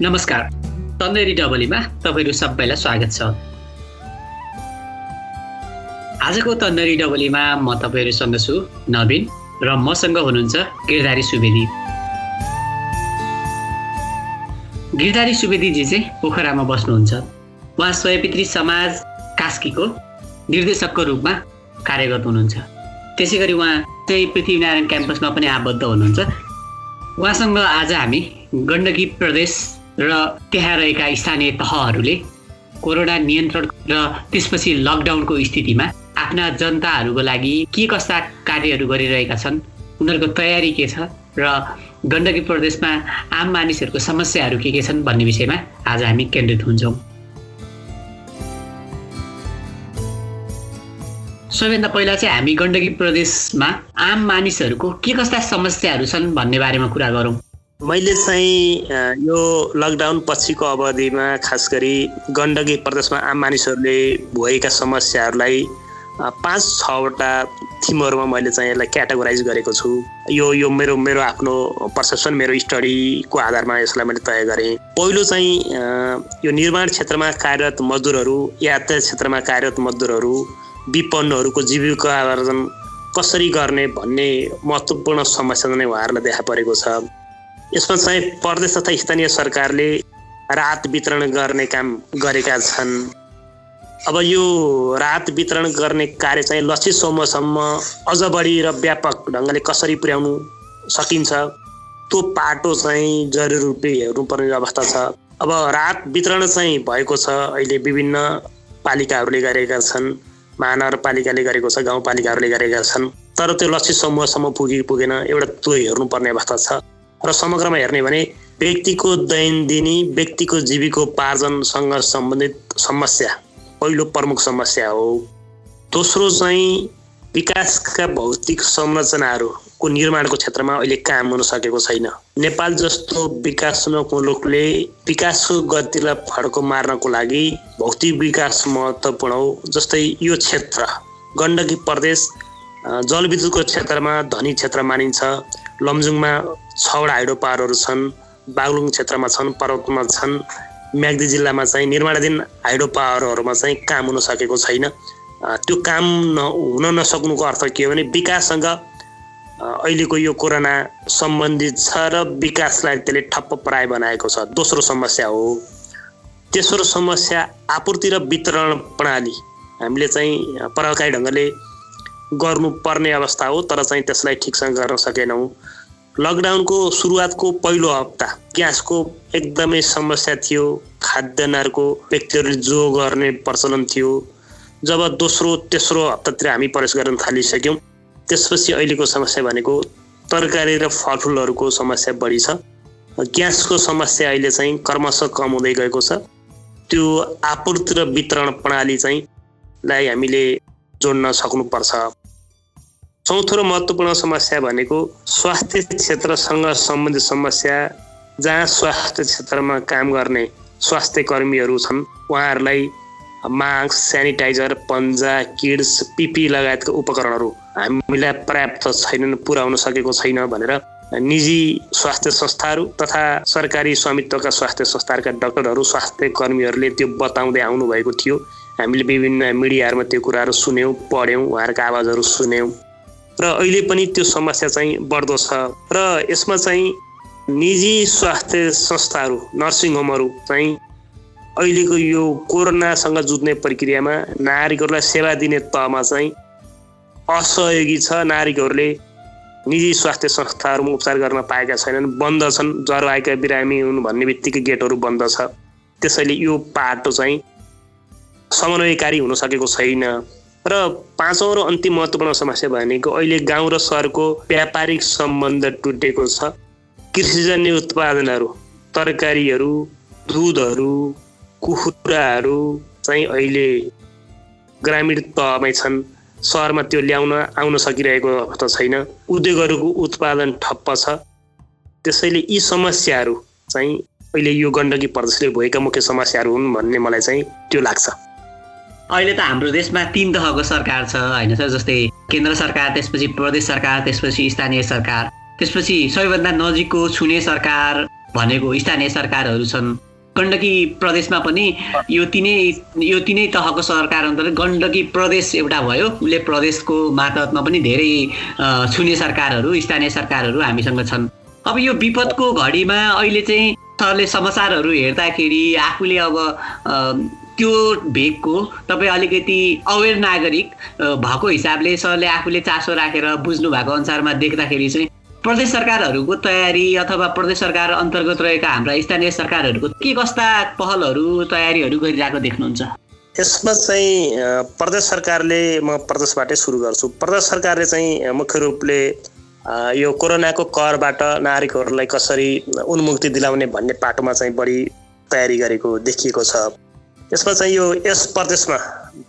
नमस्कार। तन्देरी डबलीमा तपाईँहरू सबैलाई स्वागत छ। आजको तन्देरी डबलीमा म तपाईँहरूसँग छु नवीन र मसँग हुनुहुन्छ गिरधारी सुवेदी। गिरधारी सुवेदीजी चाहिँ पोखरामा बस्नुहुन्छ। उहाँ स्वयपित्री समाज कास्कीको निर्देशकको रूपमा कार्यरत हुनुहुन्छ। त्यसै गरी उहाँ चाहिँ पृथ्वीनारायण क्याम्पसमा पनि आबद्ध हुनुहुन्छ। उहाँसँग आज हामी गण्डकी प्रदेश र त्यहाँ रहेका स्थानीय तहहरूले कोरोना नियन्त्रण र त्यसपछि लकडाउनको स्थितिमा आफ्ना जनताहरूको लागि के कस्ता कार्यहरू गरिरहेका छन् उनीहरूको तयारी के छ र गण्डकी प्रदेशमा आम मानिसहरूको समस्याहरू के के छन् भन्ने विषयमा आज हामी केन्द्रित हुन्छौँ। सबैभन्दा पहिला चाहिँ हामी गण्डकी प्रदेशमा आम मानिसहरूको के कस्ता समस्याहरू छन् भन्ने बारेमा कुरा गरौँ। मैले चाहिँ यो लकडाउन पछिको अवधिमा खास गरी गण्डकी प्रदेशमा आम मानिसहरूले भएका समस्याहरूलाई पाँच छवटा थिमहरूमा मैले चाहिँ यसलाई क्याटेगोराइज गरेको छु। यो यो मेरो मेरो आफ्नो पर्सेप्सन मेरो स्टडीको आधारमा यसलाई मैले तय गरेँ। पहिलो चाहिँ यो निर्माण क्षेत्रमा कार्यरत मजदुरहरू यातायात क्षेत्रमा कार्यरत मजदुरहरू विपन्नहरूको जीविका आर्जन कसरी गर्ने भन्ने महत्त्वपूर्ण समस्या नै उहाँहरूलाई देखा परेको छ। यसमा चाहिँ प्रदेश तथा स्थानीय सरकारले राहत वितरण गर्ने काम गरेका छन्। अब यो राहत वितरण गर्ने कार्य चाहिँ लक्षित समूहसम्म अझ बढी र व्यापक ढङ्गले कसरी पुर्याउनु सकिन्छ त्यो पाटो चाहिँ जरुरी रूपले हेर्नुपर्ने अवस्था छ। अब राहत वितरण चाहिँ भएको छ अहिले विभिन्न पालिकाहरूले गरेका छन् महानगरपालिकाले गरेको छ गाउँपालिकाहरूले गरेका छन् तर त्यो लक्षित समूहसम्म पुगे पुगेन एउटा त्यो हेर्नुपर्ने अवस्था छ। र समग्रमा हेर्ने भने व्यक्तिको दैनन्दिनी व्यक्तिको जीविकोपार्जनसँग सम्बन्धित समस्या पहिलो प्रमुख समस्या हो। दोस्रो चाहिँ विकासका भौतिक संरचनाहरूको निर्माणको क्षेत्रमा अहिले काम हुन सकेको छैन। नेपाल जस्तो विकासमूलक मुलुकले विकासको गतिलाई फड्को मार्नको लागि भौतिक विकास महत्त्वपूर्ण हो जस्तै यो क्षेत्र। गण्डकी प्रदेश जलविद्युतको क्षेत्रमा धनी क्षेत्र मानिन्छ। लमजुङमा छवटा हाइड्रो पावरहरू छन् बागलुङ क्षेत्रमा छन् पर्वतमा छन् म्याग्दी जिल्लामा चाहिँ निर्माणाधीन हाइड्रो पावरहरूमा चाहिँ काम हुन सकेको छैन। त्यो काम न हुन नसक्नुको अर्थ के हो भने विकाससँग अहिलेको यो कोरोना सम्बन्धित छ र विकासलाई त्यसले ठप्प पराय बनाएको छ। दोस्रो समस्या हो। तेस्रो समस्या आपूर्ति र वितरण प्रणाली। हामीले चाहिँ प्रभावकारी ढङ्गले गर्नुपर्ने अवस्था हो तर चाहिँ त्यसलाई ठिकसँग गर्न सकेनौँ। लकडाउनको सुरुवातको पहिलो हप्ता ग्यासको एकदमै समस्या थियो खाद्यान्नहरूको व्यक्तिहरूले जो गर्ने प्रचलन थियो जब दोस्रो तेस्रो हप्तातिर हामी प्रवेश गर्न थालिसक्यौँ त्यसपछि अहिलेको समस्या भनेको तरकारी र फलफुलहरूको समस्या बढी छ। ग्यासको समस्या अहिले चाहिँ क्रमशः कम हुँदै गएको छ। त्यो आपूर्ति र वितरण प्रणाली चाहिँ लाई हामीले जोड्न सक्नुपर्छ। चौथो र महत्त्वपूर्ण समस्या भनेको स्वास्थ्य क्षेत्रसँग सम्बन्धित समस्या जहाँ स्वास्थ्य क्षेत्रमा काम गर्ने स्वास्थ्य कर्मीहरू छन् उहाँहरूलाई मास्क सेनिटाइजर पन्जा किड्स पिपी लगायतका उपकरणहरू हामीलाई पर्याप्त छैनन् पुर्याउन सकेको छैन भनेर निजी स्वास्थ्य संस्थाहरू तथा सरकारी स्वामित्वका स्वास्थ्य संस्थाहरूका डक्टरहरू स्वास्थ्य कर्मीहरूले त्यो बताउँदै आउनुभएको थियो। हामीले विभिन्न मिडियाहरूमा त्यो कुराहरू सुन्यौँ पढ्यौँ उहाँहरूका आवाजहरू सुन्यौँ। र अहिले पनि त्यो समस्या चाहिँ बढ्दो छ र यसमा चाहिँ निजी स्वास्थ्य संस्थाहरू नर्सिङ होमहरू चाहिँ अहिलेको यो कोरोनासँग जुझ्ने प्रक्रियामा नागरिकहरूलाई सेवा दिने तहमा चाहिँ असहयोगी छ। नागरिकहरूले निजी स्वास्थ्य संस्थाहरूमा उपचार गर्न पाएका छैनन् बन्द छन् ज्वरो आएका बिरामी हुन् भन्ने बित्तिकै गेटहरू बन्द छ। त्यसैले यो पाटो चाहिँ समन्वयकारी हुन सकेको छैन। र पाँचौँ र अन्तिम महत्त्वपूर्ण समस्या भनेको अहिले गाउँ र सहरको व्यापारिक सम्बन्ध टुटेको छ। कृषिजन्य उत्पादनहरू तरकारीहरू दुधहरू कुखुराहरू चाहिँ अहिले ग्रामीण तहमै छन्। सहरमा त्यो ल्याउन आउन सकिरहेको अवस्था छैन। उद्योगहरूको उत्पादन ठप्प छ। त्यसैले यी समस्याहरू चाहिँ अहिले यो गण्डकी प्रदेशले भएका मुख्य समस्याहरू हुन् भन्ने मलाई चाहिँ त्यो लाग्छ। अहिले त हाम्रो देशमा तिन तहको सरकार छ होइन सर? जस्तै केन्द्र सरकार त्यसपछि प्रदेश सरकार त्यसपछि स्थानीय सरकार त्यसपछि सबैभन्दा नजिकको छुने सरकार भनेको स्थानीय सरकारहरू छन्। गण्डकी प्रदेशमा पनि यो तिनै यो तिनै तहको सरकार अन्तर्गत गण्डकी प्रदेश एउटा भयो। उसले प्रदेशको मातहतमा पनि धेरै छुने सरकारहरू स्थानीय सरकारहरू हामीसँग छन्। अब यो विपदको घडीमा अहिले चाहिँ सरले समाचारहरू हेर्दाखेरि आफूले अब त्यो भेगको तपाईँ अलिकति अवेर नागरिक भएको हिसाबले सरले आफूले चासो राखेर बुझ्नु भएको अनुसारमा देख्दाखेरि चाहिँ प्रदेश सरकारहरूको तयारी अथवा प्रदेश सरकार अन्तर्गत रहेका हाम्रा स्थानीय सरकारहरूको के कस्ता पहलहरू तयारीहरू गरिरहेको देख्नुहुन्छ? यसमा चाहिँ प्रदेश सरकारले म प्रदेशबाटै सुरु गर्छु। प्रदेश सरकारले चाहिँ मुख्य रूपले यो कोरोनाको करबाट नागरिकहरूलाई कसरी उन्मुक्ति दिलाउने भन्ने पाटोमा चाहिँ बढी तयारी गरेको देखिएको छ। यसमा चाहिँ यो यस प्रदेशमा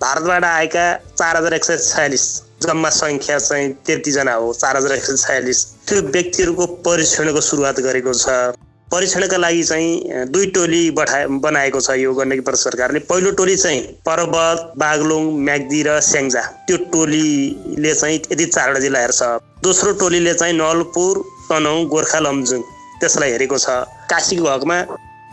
भारतबाट आएका चार हजार एक सय छयालिस जम्मा सङ्ख्या चाहिँ तेत्तिसजना हो चार हजार एक सय छयालिस। त्यो व्यक्तिहरूको परीक्षणको सुरुवात गरेको छ। परीक्षणका लागि चाहिँ दुई टोली बठा बनाएको छ यो गण्डकी प्रदेश सरकारले। पहिलो टोली चाहिँ पर्वत बागलुङ म्याग्दी र स्याङ्जा। त्यो टोलीले चाहिँ यति चारवटा जिल्ला हेर्छ। दोस्रो टोलीले चाहिँ नलपुर तनहुँ गोर्खा लमजुङ। त्यसलाई हेरेको छ। काशीको हकमा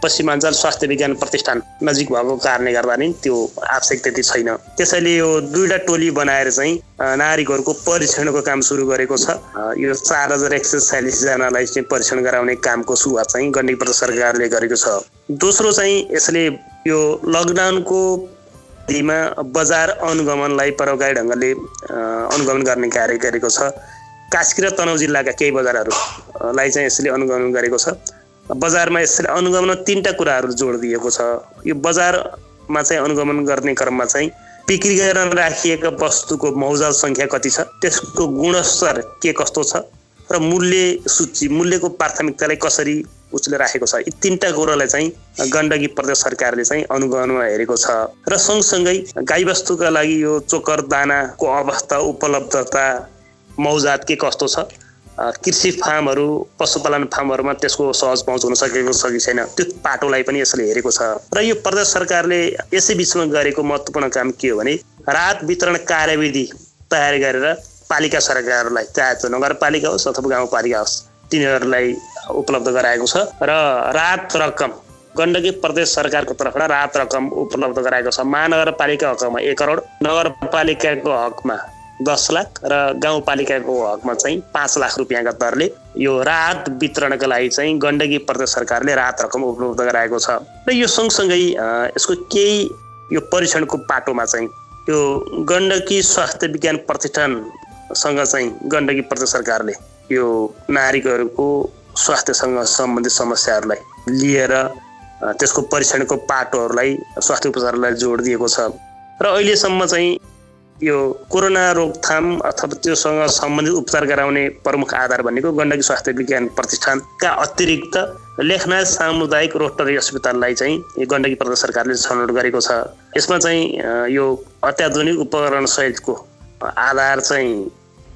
पश्चिमाञ्चल स्वास्थ्य विज्ञान प्रतिष्ठान नजिक भएको कारणले गर्दा नि त्यो आवश्यक त्यति छैन। त्यसैले यो दुईवटा टोली बनाएर चाहिँ नागरिकहरूको परीक्षणको काम सुरु गरेको छ। यो चार हजार एक सय छयालिसजनालाई चाहिँ परीक्षण गराउने कामको सुरुवात चाहिँ गण्डकी प्रदेश सरकारले गरेको छ। दोस्रो चाहिँ यसले यो लकडाउनको अवधिमा बजार अनुगमनलाई प्रभावकारी ढङ्गले अनुगमन गर्ने कार्य गरेको छ। कास्की र तनहु जिल्लाका केही बजारहरूलाई चाहिँ यसले अनुगमन गरेको छ। बजारमा यसरी अनुगमन तिनवटा कुराहरू जोड दिएको छ। यो बजारमा चाहिँ अनुगमन गर्ने क्रममा चाहिँ बिक्री गरेर राखिएका वस्तुको मौजाल सङ्ख्या कति छ त्यसको गुणस्तर के कस्तो छ र मूल्य सूची मूल्यको प्राथमिकतालाई कसरी उसले राखेको छ यी तिनवटा कुरोलाई चाहिँ गण्डकी प्रदेश सरकारले चाहिँ अनुगमनमा हेरेको छ। र सँगसँगै गाईबस्तुका लागि यो चोकर दानाको अवस्था उपलब्धता मौजात के कस्तो छ कृषि फार्महरू पशुपालन फार्महरूमा त्यसको सहज पहुँच हुन सकेको छ कि छैन? त्यो पाटोलाई पनि यसले हेरेको छ। र यो प्रदेश सरकारले यसै बिचमा गरेको महत्त्वपूर्ण काम के हो भने रात वितरण कार्यविधि तयार गरेर पालिका सरकारहरूलाई चाहे त्यो नगरपालिका होस् अथवा गाउँपालिका होस् तिनीहरूलाई उपलब्ध गराएको छ। र रात रकम गण्डकी प्रदेश सरकारको तर्फबाट रात रकम उपलब्ध गराएको छ। महानगरपालिका हकमा एक करोड नगरपालिकाको हकमा दस लाख र गाउँपालिकाको हकमा चाहिँ पाँच लाख रुपियाँका दरले यो राहत वितरणका लागि चाहिँ गण्डकी प्रदेश सरकारले राहत रकम उपलब्ध गराएको छ। र यो सँगसँगै यसको केही यो परीक्षणको पाटोमा चाहिँ यो गण्डकी स्वास्थ्य विज्ञान प्रतिष्ठानसँग चाहिँ गण्डकी प्रदेश सरकारले यो नागरिकहरूको स्वास्थ्यसँग सम्बन्धित समस्याहरूलाई लिएर त्यसको परीक्षणको पाटोहरूलाई स्वास्थ्य उपचारलाई जोड दिएको छ। र अहिलेसम्म चाहिँ यो कोरोना रोकथाम अथवा त्योसँग सम्बन्धित उपचार गराउने प्रमुख आधार भनेको गण्डकी स्वास्थ्य विज्ञान प्रतिष्ठानका अतिरिक्त लेखनाथ सामुदायिक रोटरी अस्पताललाई चाहिँ गण्डकी प्रदेश सरकारले छनौट गरेको छ। यसमा चाहिँ यो अत्याधुनिक उपकरण सहितको आधार चाहिँ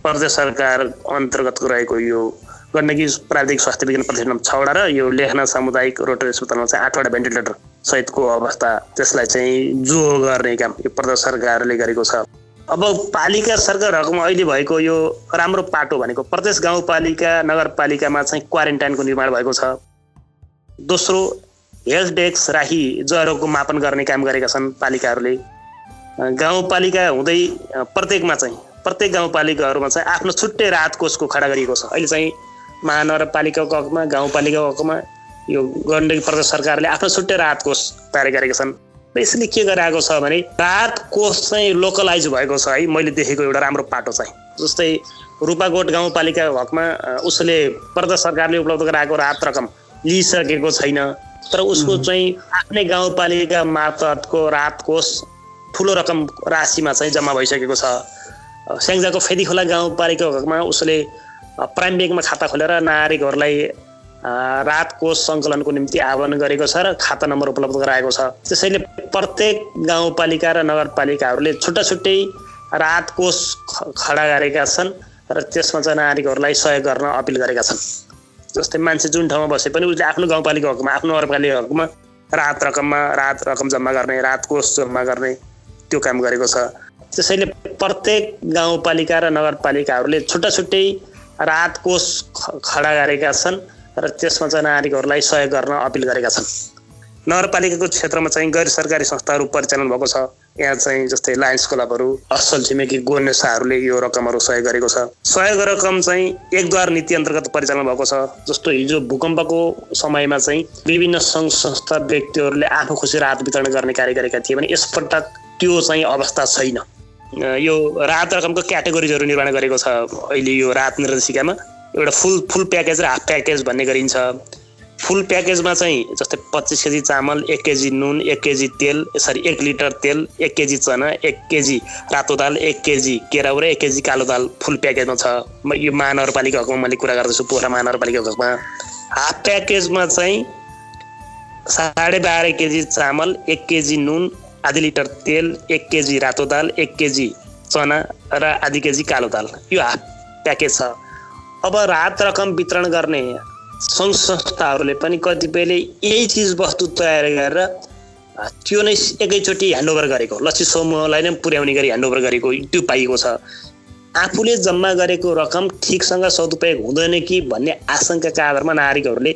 प्रदेश सरकार अन्तर्गत रहेको यो गण्डकी प्राविधिक स्वास्थ्य विज्ञान प्रतिष्ठान छवटा र यो लेखनाथ सामुदायिक रोटरी अस्पतालमा चाहिँ आठवटा भेन्टिलेटर सहितको अवस्था त्यसलाई चाहिँ जो गर्ने काम यो प्रदेश सरकारले गरेको छ। अब पालिका सरकारहरूकोमा अहिले भएको यो राम्रो पाटो भनेको प्रदेश गाउँपालिका नगरपालिकामा चाहिँ क्वारेन्टाइनको निर्माण भएको छ। दोस्रो हेल्थ डेस्क राखी ज्वरोको मापन गर्ने काम गरेका छन् पालिकाहरूले। गाउँपालिका हुँदै प्रत्येकमा चाहिँ प्रत्येक गाउँपालिकाहरूमा चाहिँ आफ्नो छुट्टै राहत कोषको खडा गरिएको छ। अहिले चाहिँ महानगरपालिकाको हकमा गाउँपालिकाको हकमा यो गण्डकी प्रदेश सरकारले आफ्नो छुट्टै राहत कोष तयार गरेका छन्। यसले के गराएको छ भने राहत कोष चाहिँ लोकलाइज भएको छ है मैले देखेको एउटा राम्रो पाटो चाहिँ। जस्तै रूपाकोट गाउँपालिका हकमा उसले प्रदेश सरकारले उपलब्ध गराएको राहत रकम लिइसकेको छैन। तर उसको चाहिँ आफ्नै गाउँपालिका मार्फतको राहत कोष ठुलो रकम राशिमा चाहिँ जम्मा भइसकेको छ। स्याङ्जाको फेदी खोला गाउँपालिका हकमा उसले प्राइम ब्याङ्कमा खाता खोलेर नागरिकहरूलाई रात कोष सङ्कलनको निम्ति आह्वान गरेको छ र खाता नम्बर उपलब्ध गराएको छ। त्यसैले प्रत्येक गाउँपालिका र नगरपालिकाहरूले छुट्टा छुट्टै रात कोष खडा गरेका छन् र त्यसमा चाहिँ नागरिकहरूलाई सहयोग गर्न अपिल गरेका छन्। जस्तै मान्छे जुन ठाउँमा बसे पनि उसले आफ्नो गाउँपालिका हकमा आफ्नो नगरपालिका हकमा रात रकममा रात रकम जम्मा गर्ने रात कोष जम्मा गर्ने त्यो काम गरेको छ। त्यसैले प्रत्येक गाउँपालिका र नगरपालिकाहरूले छुट्टा छुट्टै रात कोष खडा गरेका छन्। र त्यसमा चाहिँ नागरिकहरूलाई सहयोग गर्न अपिल गरेका छन्। नगरपालिकाको क्षेत्रमा चाहिँ गैर सरकारी संस्थाहरू परिचालन भएको छ। यहाँ चाहिँ जस्तै लायन्स क्लबहरू असल छिमेकी गोनेसाहरूले यो रकमहरू सहयोग गरेको छ। सहयोग रकम चाहिँ एकद्वार नीति अन्तर्गत परिचालन भएको छ। जस्तो हिजो भूकम्पको समयमा चाहिँ विभिन्न सङ्घ संस्था व्यक्तिहरूले आफू खुसी राहत वितरण गर्ने कार्य गरेका थिए भने यसपटक त्यो चाहिँ अवस्था छैन। यो राहत रकमको क्याटेगोरिजहरू निर्माण गरेको छ अहिले यो राहत निर्देशिकामा। एउटा फुल फुल प्याकेज र हाफ प्याकेज भन्ने गरिन्छ। फुल प्याकेजमा चाहिँ जस्तै पच्चिस केजी चामल एक केजी नुन एक केजी तेल सरी एक लिटर तेल एक केजी चना एक केजी रातो दाल एक केजी केराउ र एक केजी कालो दाल फुल प्याकेजमा छ। म यो महानगरपालिका हकमा मैले कुरा गर्दैछु पोखरा महानगरपालिका हकमा। हाफ प्याकेजमा चाहिँ साढे बाह्र केजी चामल एक केजी नुन आधी लिटर तेल एक केजी रातो दाल एक केजी चना र आधी केजी कालो दाल। यो हाफ प्याकेज छ। अब रात रकम वितरण गर्ने सङ्घ संस्थाहरूले पनि कतिपयले यही चिज वस्तु तयार गरेर त्यो नै एकैचोटि ह्यान्डओभर गरेको। लक्ष्य समूहलाई नै पुर्याउने गरी ह्यान्डओभर गरेको त्यो पाइएको छ। आफूले जम्मा गरेको रकम ठिकसँग सदुपयोग हुँदैन कि भन्ने आशंकाका आधारमा नागरिकहरूले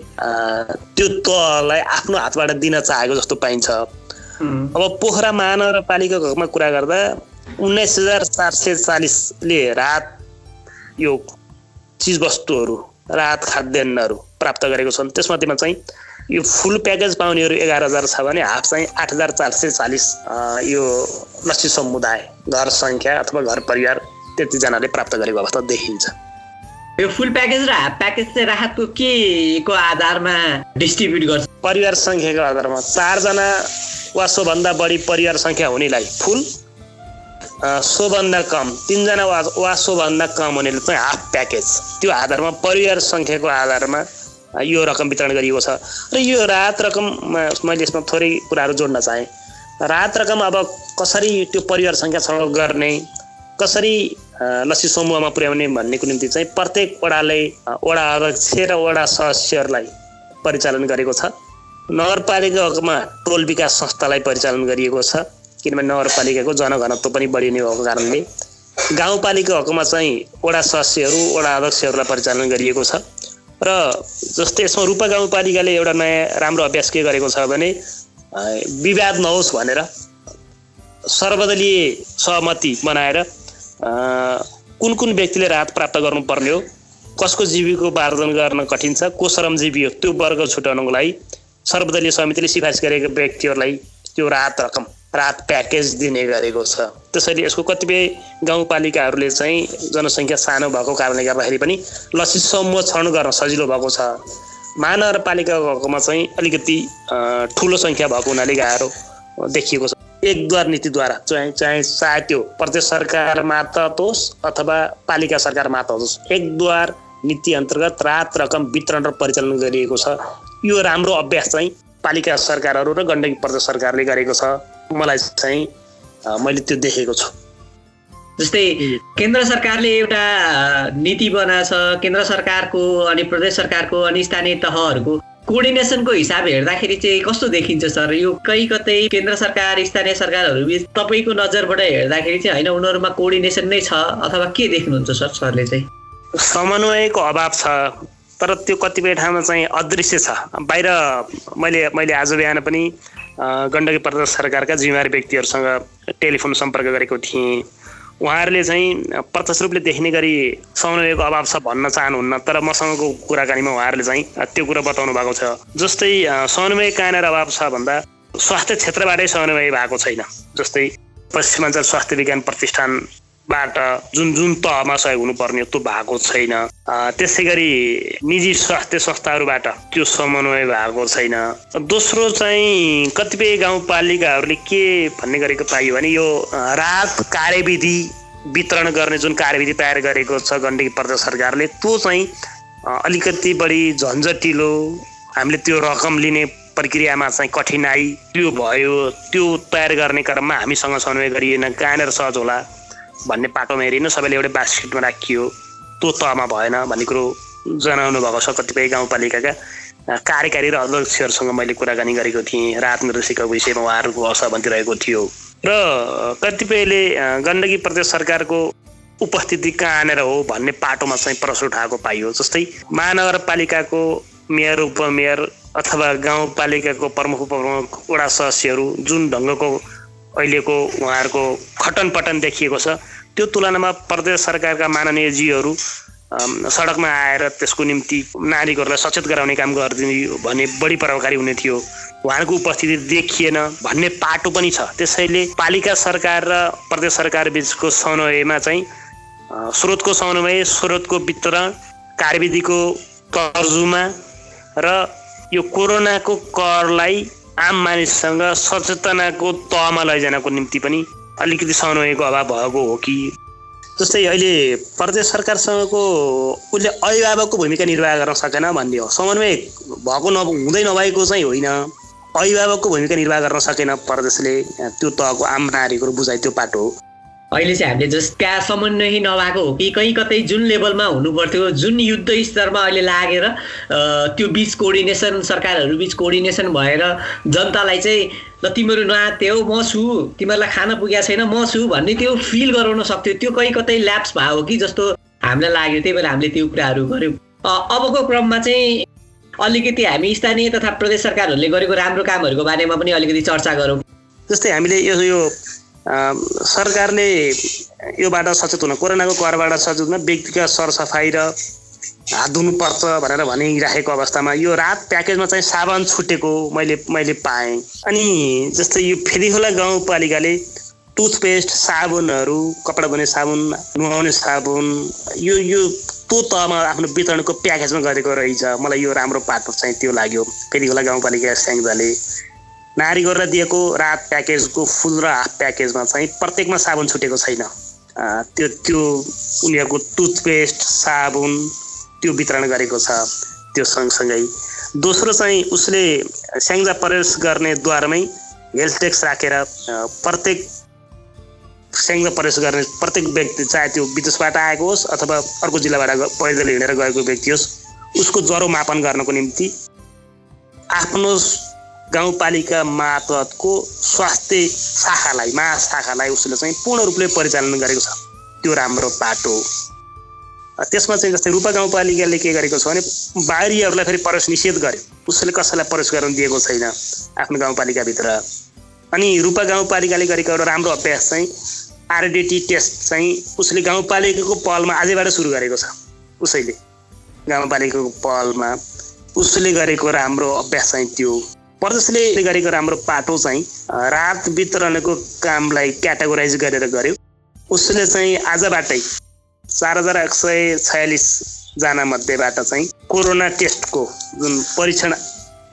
त्यो तहलाई आफ्नो हातबाट दिन चाहेको जस्तो पाइन्छ। अब पोखरा महानगरपालिकामा कुरा गर्दा उन्नाइस हजार चार सय चालिसले रात यो चिजवस्तुहरू राहत खाद्यान्नहरू प्राप्त गरेको छन्। त्यसमध्येमा चाहिँ यो फुल प्याकेज पाउनेहरू एघार हजार छ भने हाफ चाहिँ आठ हजार चार सय चालिस यो लक्ष्य समुदाय घर सङ्ख्या अथवा घर परिवार त्यतिजनाले प्राप्त गरेको अवस्था देखिन्छ। यो फुल प्याकेज र हाफ प्याकेज चाहिँ राहतको के को आधारमा डिस्ट्रिब्युट गर्छ? परिवार सङ्ख्याको आधारमा चारजना वा सोभन्दा बढी परिवार सङ्ख्या हुनेलाई फुल सोभन्दा कम तिनजना वा वा सोभन्दा कम हुनेले चाहिँ हाफ प्याकेज त्यो आधारमा परिवार सङ्ख्याको आधारमा यो रकम वितरण गरिएको छ। र यो राहत रकममा मैले यसमा थोरै कुराहरू जोड्न चाहेँ। राहत रकम अब कसरी त्यो परिवार सङ्ख्या छनौट गर्ने कसरी लसी समूहमा पुर्याउने भन्नेको निम्ति चाहिँ प्रत्येक वडाले वडा अध्यक्ष र वडा सदस्यहरूलाई परिचालन गरेको छ। नगरपालिकामा टोल विकास संस्थालाई परिचालन गरिएको छ। किनभने नगरपालिकाको जनघनत्व पनि बढिने भएको कारणले गाउँपालिका हकमा चाहिँ वडा सदस्यहरू वडा अध्यक्षहरूलाई परिचालन गरिएको छ। र जस्तै यसमा रूपा गाउँपालिकाले एउटा नयाँ राम्रो अभ्यास के गरेको छ भने विवाद नहोस् भनेर सर्वदलीय सहमति बनाएर कुन कुन व्यक्तिले राहत प्राप्त गर्नुपर्ने हो कसको जीविकोपार्जन गर्न कठिन छ को श्रमजीवी हो त्यो वर्ग छुट्याउनको लागि सर्वदलीय समितिले सिफारिस गरेको व्यक्तिहरूलाई त्यो राहत रकम रात प्याकेज दिने गरेको छ। त्यसैले यसको कतिपय गाउँपालिकाहरूले चाहिँ जनसङ्ख्या सानो भएको कारणले गर्दाखेरि पनि लसी छनौट गर्न सजिलो भएको छ। महानगरपालिकाकोमा चाहिँ अलिकति ठुलो सङ्ख्या भएको हुनाले गाह्रो देखिएको छ। एकद्वार नीतिद्वारा चाहिँ चाहे चाहे त्यो प्रदेश सरकार मात्र होस् अथवा पालिका सरकार मात्र होस् एकद्वार नीति अन्तर्गत रात रकम वितरण र परिचालन गरिएको छ। यो राम्रो अभ्यास चाहिँ पालिका सरकारहरू र गण्डकी प्रदेश सरकारले गरेको छ। मलाई चाहिँ मैले त्यो देखेको छु। जस्तै केन्द्र सरकारले एउटा नीति बनाएको छ केन्द्र सरकारको अनि प्रदेश सरकारको अनि स्थानीय तहहरूको कोअर्डिनेसनको हिसाब हेर्दाखेरि चाहिँ कस्तो देखिन्छ सर? यो कहीँ कतै केन्द्र सरकार स्थानीय सरकारहरू बिच तपाईँको नजरबाट हेर्दाखेरि चाहिँ होइन उनीहरूमा कोअर्डिनेसन नै छ अथवा के देख्नुहुन्छ सर सरले चाहिँ? समन्वयको अभाव छ तर त्यो कतिपय ठाउँमा चाहिँ अदृश्य छ। बाहिर मैले मैले आज बिहान पनि गण्डकी प्रदेश सरकारका जिम्मेवारी व्यक्तिहरूसँग टेलिफोन सम्पर्क गरेको थिएँ। उहाँहरूले चाहिँ प्रत्यक्ष रूपले देख्ने गरी समन्वयको अभाव छ भन्न चाहनुहुन्न तर मसँगको कुराकानीमा उहाँहरूले चाहिँ त्यो कुरा बताउनु भएको छ। जस्तै समन्वय कहाँनिर अभाव छ भन्दा स्वास्थ्य क्षेत्रबाटै समन्वय भएको छैन। जस्तै पश्चिमाञ्चल स्वास्थ्य विज्ञान प्रतिष्ठान बाट जुन जुन तहमा सहयोग हुनुपर्ने त्यो भएको छैन। त्यसै गरी निजी स्वास्थ्य संस्थाहरूबाट त्यो समन्वय भएको छैन। दोस्रो चाहिँ कतिपय गाउँपालिकाहरूले के भन्ने गरेको पाइयो भने यो रात कार्यविधि वितरण गर्ने जुन कार्यविधि तयार गरेको छ गण्डकी प्रदेश सरकारले त्यो चाहिँ अलिकति बढी झन्झटिलो हामीले त्यो रकम लिने प्रक्रियामा चाहिँ कठिनाई त्यो भयो। त्यो तयार गर्ने क्रममा हामीसँग समन्वय गरिएन। कहाँनिर सहज होला? भन्ने पाटोमा हेरिन सबैले एउटै बास्केटमा राखियो। त्यो तहमा भएन भन्ने कुरो जनाउनु भएको छ कतिपय गाउँपालिकाका कार्यकारी र अध्यक्षहरूसँग मैले कुराकानी गरेको थिएँ। राहत निर्देशिकाको विषयमा उहाँहरूको असहमति रहेको थियो। र कतिपयले गण्डकी प्रदेश सरकारको उपस्थिति कहाँ आनेर हो भन्ने पाटोमा चाहिँ प्रश्न उठाएको पाइयो। जस्तै महानगरपालिकाको मेयर उपमेयर अथवा गाउँपालिकाको प्रमुख उपप्रमुख वडा सदस्यहरू जुन ढङ्गको अहिलेको उहाँहरूको खटन पटन देखिएको छ। त्यो तुलनामा प्रदेश सरकारका माननीयजीहरू सडकमा आएर त्यसको निम्ति नागरिकहरूलाई सचेत गराउने काम गरिदिने भने बढी प्रभावकारी हुने थियो। उहाँहरूको उपस्थिति देखिएन भन्ने पाटो पनि छ। त्यसैले पालिका सरकार र प्रदेश सरकार बिचको समन्वयमा चाहिँ स्रोतको समन्वय स्रोतको वितरण कार्यविधिको तर्जुमा र यो कोरोनाको करलाई आम मानिससँग सचेतनाको तहमा लैजानको निम्ति पनि अलिकति समन्वयको अभाव भएको हो कि? जस्तै अहिले प्रदेश सरकारसँगको उसले अभिभावकको भूमिका निर्वाह गर्न सकेन भन्ने हो। समन्वय भएको न हुँदै नभएको चाहिँ होइन। अभिभावकको भूमिका निर्वाह गर्न सकेन प्रदेशले। त्यो तहको आम नागरिकहरू बुझाइ त्यो पाटो हो। अहिले चाहिँ हामीले जस्ट त्यहाँ समन्वय नभएको हो कि कहीँ कतै जुन लेभलमा हुनु पर्थ्यो जुन युद्ध स्तरमा अहिले लागेर त्यो बिच कोअर्डिनेसन सरकारहरू बिच कोअर्डिनेसन भएर जनतालाई चाहिँ ल तिमीहरू नआत्यो म छु तिमीहरूलाई खान पुगेको छैन म छु भन्ने त्यो फिल गराउन सक्थ्यो। त्यो कहीँ कतै ल्याप्स भयो कि जस्तो हामीलाई लाग्यो त्यही भएर हामीले त्यो कुराहरू गऱ्यौँ अबको क्रममा चाहिँ अलिकति हामी स्थानीय तथा प्रदेश सरकारहरूले गरेको राम्रो कामहरूको बारेमा पनि अलिकति चर्चा गरौँ। जस्तै हामीले यो यो सरकारले योबाट सचेत हुन कोरोनाको करबाट सचेत हुन व्यक्तिगत सरसफाइ र हात धुनुपर्छ भनेर भनिराखेको अवस्थामा यो रात प्याकेजमा चाहिँ साबन छुटेको मैले मैले पाएँ। अनि जस्तै यो फेरिखोला गाउँपालिकाले टुथपेस्ट साबुनहरू कपडा धुने साबुन नुहाउने साबुन यो यो त्यो तहमा आफ्नो वितरणको प्याकेजमा गरेको रहेछ। मलाई यो राम्रो पाटो चाहिँ त्यो लाग्यो। फेरिखोला गाउँपालिका स्याङ्जाले। नारीहरूलाई दिएको रात प्याकेजको फुल र हाफ प्याकेजमा चाहिँ प्रत्येकमा साबुन छुटेको छैन। त्यो त्यो उनीहरूको टुथपेस्ट साबुन त्यो वितरण गरेको छ त्यो सँगसँगै। दोस्रो चाहिँ उसले स्याङ्जा प्रवेश गर्ने द्वारमै हेल्थ ट्याक्स राखेर प्रत्येक स्याङ्जा प्रवेश गर्ने प्रत्येक व्यक्ति चाहे त्यो विदेशबाट आएको होस् अथवा अर्को जिल्लाबाट पैदल हिँडेर गएको व्यक्ति होस् उसको ज्वरो मापन गर्नको निम्ति आफ्नो गाउँपालिका मार्फतको स्वास्थ्य शाखालाई महाशाखालाई उसले चाहिँ पूर्ण रूपले परिचालन गरेको छ। त्यो राम्रो पाटो त्यसमा चाहिँ जस्तै रूपा गाउँपालिकाले के गरेको छ भने बाहिरीहरूलाई फेरि प्रवेश निषेध गर्यो। उसले कसैलाई प्रवेश गर्न दिएको छैन आफ्नो गाउँपालिकाभित्र। अनि रूपा गाउँपालिकाले गरेको एउटा राम्रो अभ्यास चाहिँ आरडिटी टेस्ट चाहिँ उसले गाउँपालिकाको पहलमा आजैबाट सुरु गरेको छ उसैले। गाउँपालिकाको पहलमा उसले गरेको राम्रो अभ्यास चाहिँ त्यो प्रदेशले गरेको राम्रो पाटो चाहिँ रात वितरणको कामलाई क्याटेगोराइज गरेर गर्यो। उसले चाहिँ आजबाटै चार हजार एक सय छयालिसजना मध्येबाट चाहिँ कोरोना टेस्टको जुन परीक्षण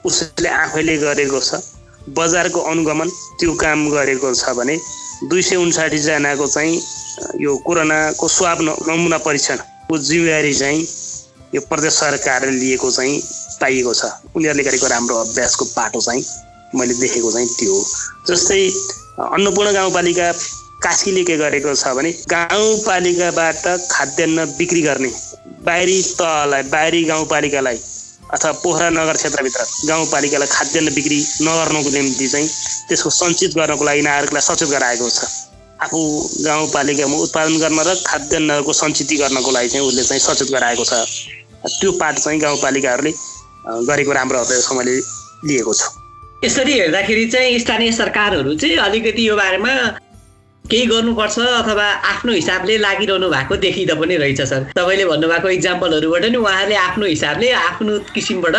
उसले आफैले गरेको छ बजारको अनुगमन त्यो काम गरेको छ भने दुई सय उन्साठीजनाको चाहिँ यो कोरोनाको स्वाब नमुना परीक्षणको जिम्मेवारी चाहिँ यो प्रदेश सरकारले लिएको चाहिँ पाइएको छ। उनीहरूले गरेको राम्रो अभ्यासको पाटो चाहिँ मैले देखेको चाहिँ त्यो हो। जस्तै अन्नपूर्ण गाउँपालिका काशीले के गरेको छ भने गाउँपालिकाबाट खाद्यान्न बिक्री गर्ने बाहिरी तहलाई बाहिरी गाउँपालिकालाई अथवा पोखरा नगर क्षेत्रभित्र गाउँपालिकालाई खाद्यान्न बिक्री नगर्नुको निम्ति चाहिँ त्यसको सञ्चित गर्नको लागि नागरिकलाई सचेत गराएको छ। आफू गाउँपालिकामा उत्पादन गर्न र खाद्यान्नको सञ्चित गर्नको लागि चाहिँ उसले चाहिँ सचेत गराएको छ। त्यो पाठ चाहिँ गाउँपालिकाहरूले गरेको राम्रो अभ्यास मैले लिएको छु। यसरी हेर्दाखेरि चाहिँ स्थानीय सरकारहरू चाहिँ अलिकति यो बारेमा केही गर्नुपर्छ अथवा आफ्नो हिसाबले लागिरहनु भएको देखिँदा पनि रहेछ सर। तपाईँले भन्नुभएको इक्जाम्पलहरूबाट नि उहाँहरूले आफ्नो हिसाबले आफ्नो किसिमबाट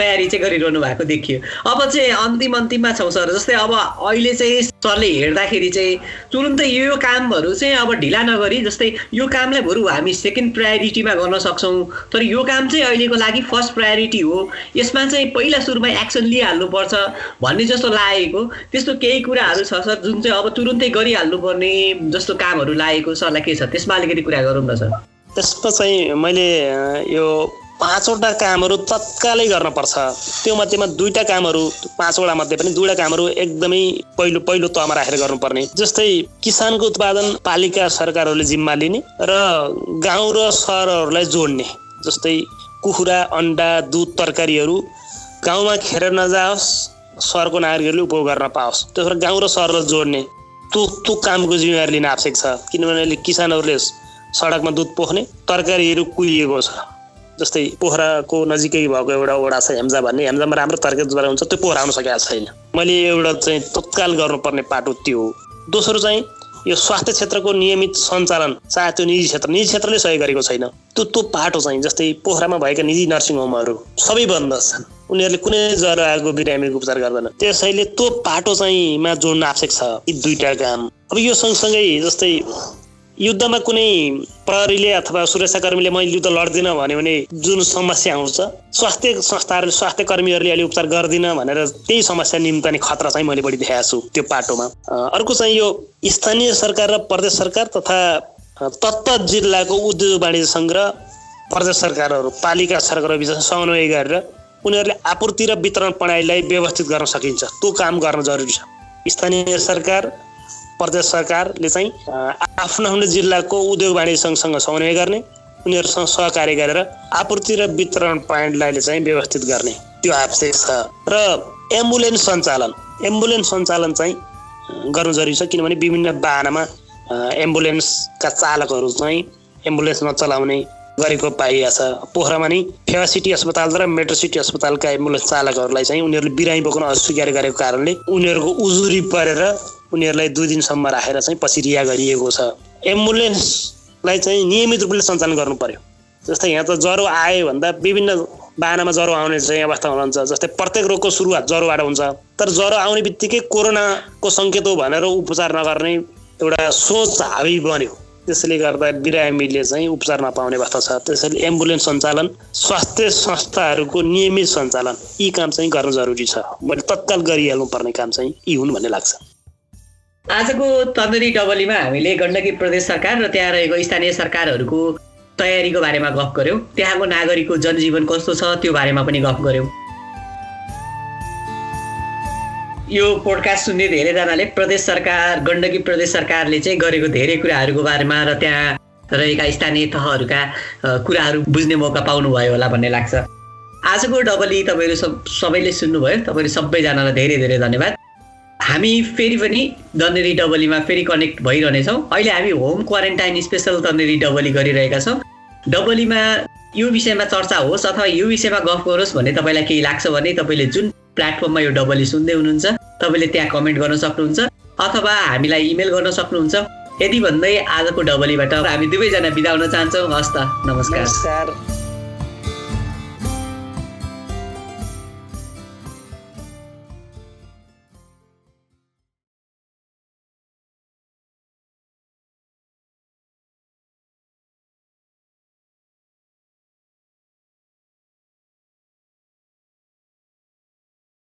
तयारी चाहिँ गरिरहनु भएको देखियो। अब चाहिँ अन्तिम अन्तिममा छौँ सर। जस्तै अब अहिले चाहिँ सरले हेर्दाखेरि चाहिँ तुरुन्तै यो कामहरू चाहिँ अब ढिला नगरी जस्तै यो कामलाई बरु हामी सेकेन्ड प्रायोरिटीमा गर्न सक्छौँ। तर यो काम चाहिँ अहिलेको लागि फर्स्ट प्रायोरिटी हो। यसमा चाहिँ पहिला सुरुमा एक्सन लिइहाल्नुपर्छ भन्ने जस्तो लागेको। त्यस्तो केही कुराहरू छ सर जुन चाहिँ अब तुरुन्तै गरिहाल्नु हाल्नुपर्ने जस्तो कामहरू लागेको सरलाई के छ? त्यसमा अलिकति कुरा गरौँ न सर। त्यसमा चाहिँ मैले यो पाँचवटा कामहरू तत्कालै गर्नुपर्छ त्यो मध्येमा दुईवटा कामहरू पाँचवटा मध्ये पनि दुईवटा कामहरू एकदमै पहिलो पहिलो तहमा राखेर गर्नुपर्ने। जस्तै किसानको उत्पादन पालिका सरकारहरूले जिम्मा लिने र गाउँ र सहरहरूलाई जोड्ने। जस्तै कुखुरा अन्डा दुध तरकारीहरू गाउँमा खेर नजाओस् सहरको नागरिकहरूले उपभोग गर्न पाओस्। त्यसबाट गाउँ र सहरलाई जोड्ने। त्यो त्यो कामको जिम्मेवारी लिन आवश्यक छ। किनभने अहिले किसानहरूले सडकमा दुध पोख्ने तरकारीहरू कुहिएको छ। जस्तै पोखराको नजिकै भएको एउटा वडा छ हेम्जा भन्ने। हेम्जामा राम्रो तरकारीद्वारा हुन्छ त्यो पोखरा आउन सकेको छैन। मैले एउटा चाहिँ तत्काल गर्नुपर्ने पाटो त्यो हो। दोस्रो चाहिँ यो स्वास्थ्य क्षेत्रको नियमित सञ्चालन चाहे त्यो निजी क्षेत्र निजी क्षेत्रले सहयोग गरेको छैन। त्यो त्यो पाटो चाहिँ जस्तै पोखरामा भएका निजी नर्सिङ होमहरू सबै बन्द छन्। उनीहरूले कुनै ज्वरो आएको बिरामीको उपचार गर्दैन। त्यसैले त्यो पाटो चाहिँ मा जोड्न आवश्यक छ। यी दुईटा काम। अब यो सँगसँगै जस्तै युद्धमा कुनै प्रहरीले अथवा सुरक्षाकर्मीले मैले युद्ध लड्दिनँ भन्यो भने जुन समस्या आउँछ स्वास्थ्य संस्थाहरूले स्वास्थ्य कर्मीहरूले अहिले उपचार गर्दिनँ भनेर त्यही समस्या निम्ताने खतरा चाहिँ मैले बढी देखाएको छु त्यो पाटोमा। अर्को चाहिँ यो स्थानीय सरकार र प्रदेश सरकार तथा तत्त जिल्लाको उद्योग वाणिज्य सङ्घ र प्रदेश सरकारहरू पालिका सरकारहरू बिच समन्वय गरेर उनीहरूले आपूर्ति र वितरण प्रणालीलाई व्यवस्थित गर्न सकिन्छ। त्यो काम गर्न जरुरी छ। स्थानीय सरकार प्रदेश सरकारले चाहिँ आफ्नो आफ्नो जिल्लाको उद्योग वाणिज्य सङ्घसँग समन्वय गर्ने उनीहरूसँग सहकार्य गरेर आपूर्ति र वितरण प्वाइन्टलाई चाहिँ व्यवस्थित गर्ने। त्यो आवश्यक छ। र एम्बुलेन्स सञ्चालन एम्बुलेन्स सञ्चालन चाहिँ गर्नु जरुरी छ किनभने विभिन्न बाहनामा एम्बुलेन्सका चालकहरू चाहिँ एम्बुलेन्स नचलाउने गरेको पाइएको छ। पोखरामा नै फेवा सिटी अस्पताल र मेट्रो सिटी अस्पतालका एम्बुलेन्स चालकहरूलाई चाहिँ उनीहरूले बिरामी बोक्न अस्वीकार गरेको कारणले उनीहरूको उजुरी परेर उनीहरूलाई दुई दिनसम्म राखेर चाहिँ पछि रिहा गरिएको छ। एम्बुलेन्सलाई चाहिँ नियमित रूपले सञ्चालन गर्नु पर्यो। जस्तै यहाँ त ज्वरो आयो भन्दा विभिन्न बाहनामा ज्वरो आउने चाहिँ अवस्था हुनुहुन्छ। जस्तै प्रत्येक रोगको सुरुवात ज्वरोबाट हुन्छ। तर ज्वरो आउने बित्तिकै कोरोनाको सङ्केत हो भनेर उपचार नगर्ने एउटा सोच हावी बन्यो। त्यसले गर्दा बिरामीले चाहिँ उपचार नपाउने अवस्था छ। त्यसैले एम्बुलेन्स सञ्चालन स्वास्थ्य संस्थाहरूको नियमित सञ्चालन यी काम चाहिँ गर्न जरुरी छ। मैले तत्काल गरिहाल्नु पर्ने काम चाहिँ यी हुन् भन्ने लाग्छ। आजको तन्दुरी डबलीमा हामीले गण्डकी प्रदेश सरकार र त्यहाँ रहेको स्थानीय सरकारहरूको तयारीको बारेमा गफ गऱ्यौँ त्यहाँको नागरिकको जनजीवन कस्तो छ त्यो बारेमा पनि गफ गऱ्यौँ यो पोडकास्ट सुन्ने धेरैजनाले प्रदेश सरकार गण्डकी प्रदेश सरकारले चाहिँ गरेको धेरै कुराहरूको बारेमा र त्यहाँ रहेका स्थानीय तहहरूका कुराहरू बुझ्ने मौका पाउनुभयो होला भन्ने लाग्छ। आजको डबली तपाईँहरू सब सबैले सुन्नुभयो। तपाईँहरू सबैजनालाई धेरै धेरै धन्यवाद। हामी फेरि पनि दन्देरी डबलीमा फेरि कनेक्ट भइरहनेछौँ। अहिले हामी होम क्वारेन्टाइन स्पेसल दन्देरी डबली गरिरहेका छौँ। डबलीमा यो विषयमा चर्चा होस् अथवा यो विषयमा गफ गरोस् भन्ने तपाईँलाई केही लाग्छ भने तपाईँले जुन प्लेटफर्ममा यो डबली सुन्दै हुनुहुन्छ तपाईँले त्यहाँ कमेन्ट गर्न सक्नुहुन्छ अथवा हामीलाई इमेल गर्न सक्नुहुन्छ। यति भन्दै आजको डबलीबाट हामी दुवैजना बिदा हुन चाहन्छौँ। हस् त नमस्कार।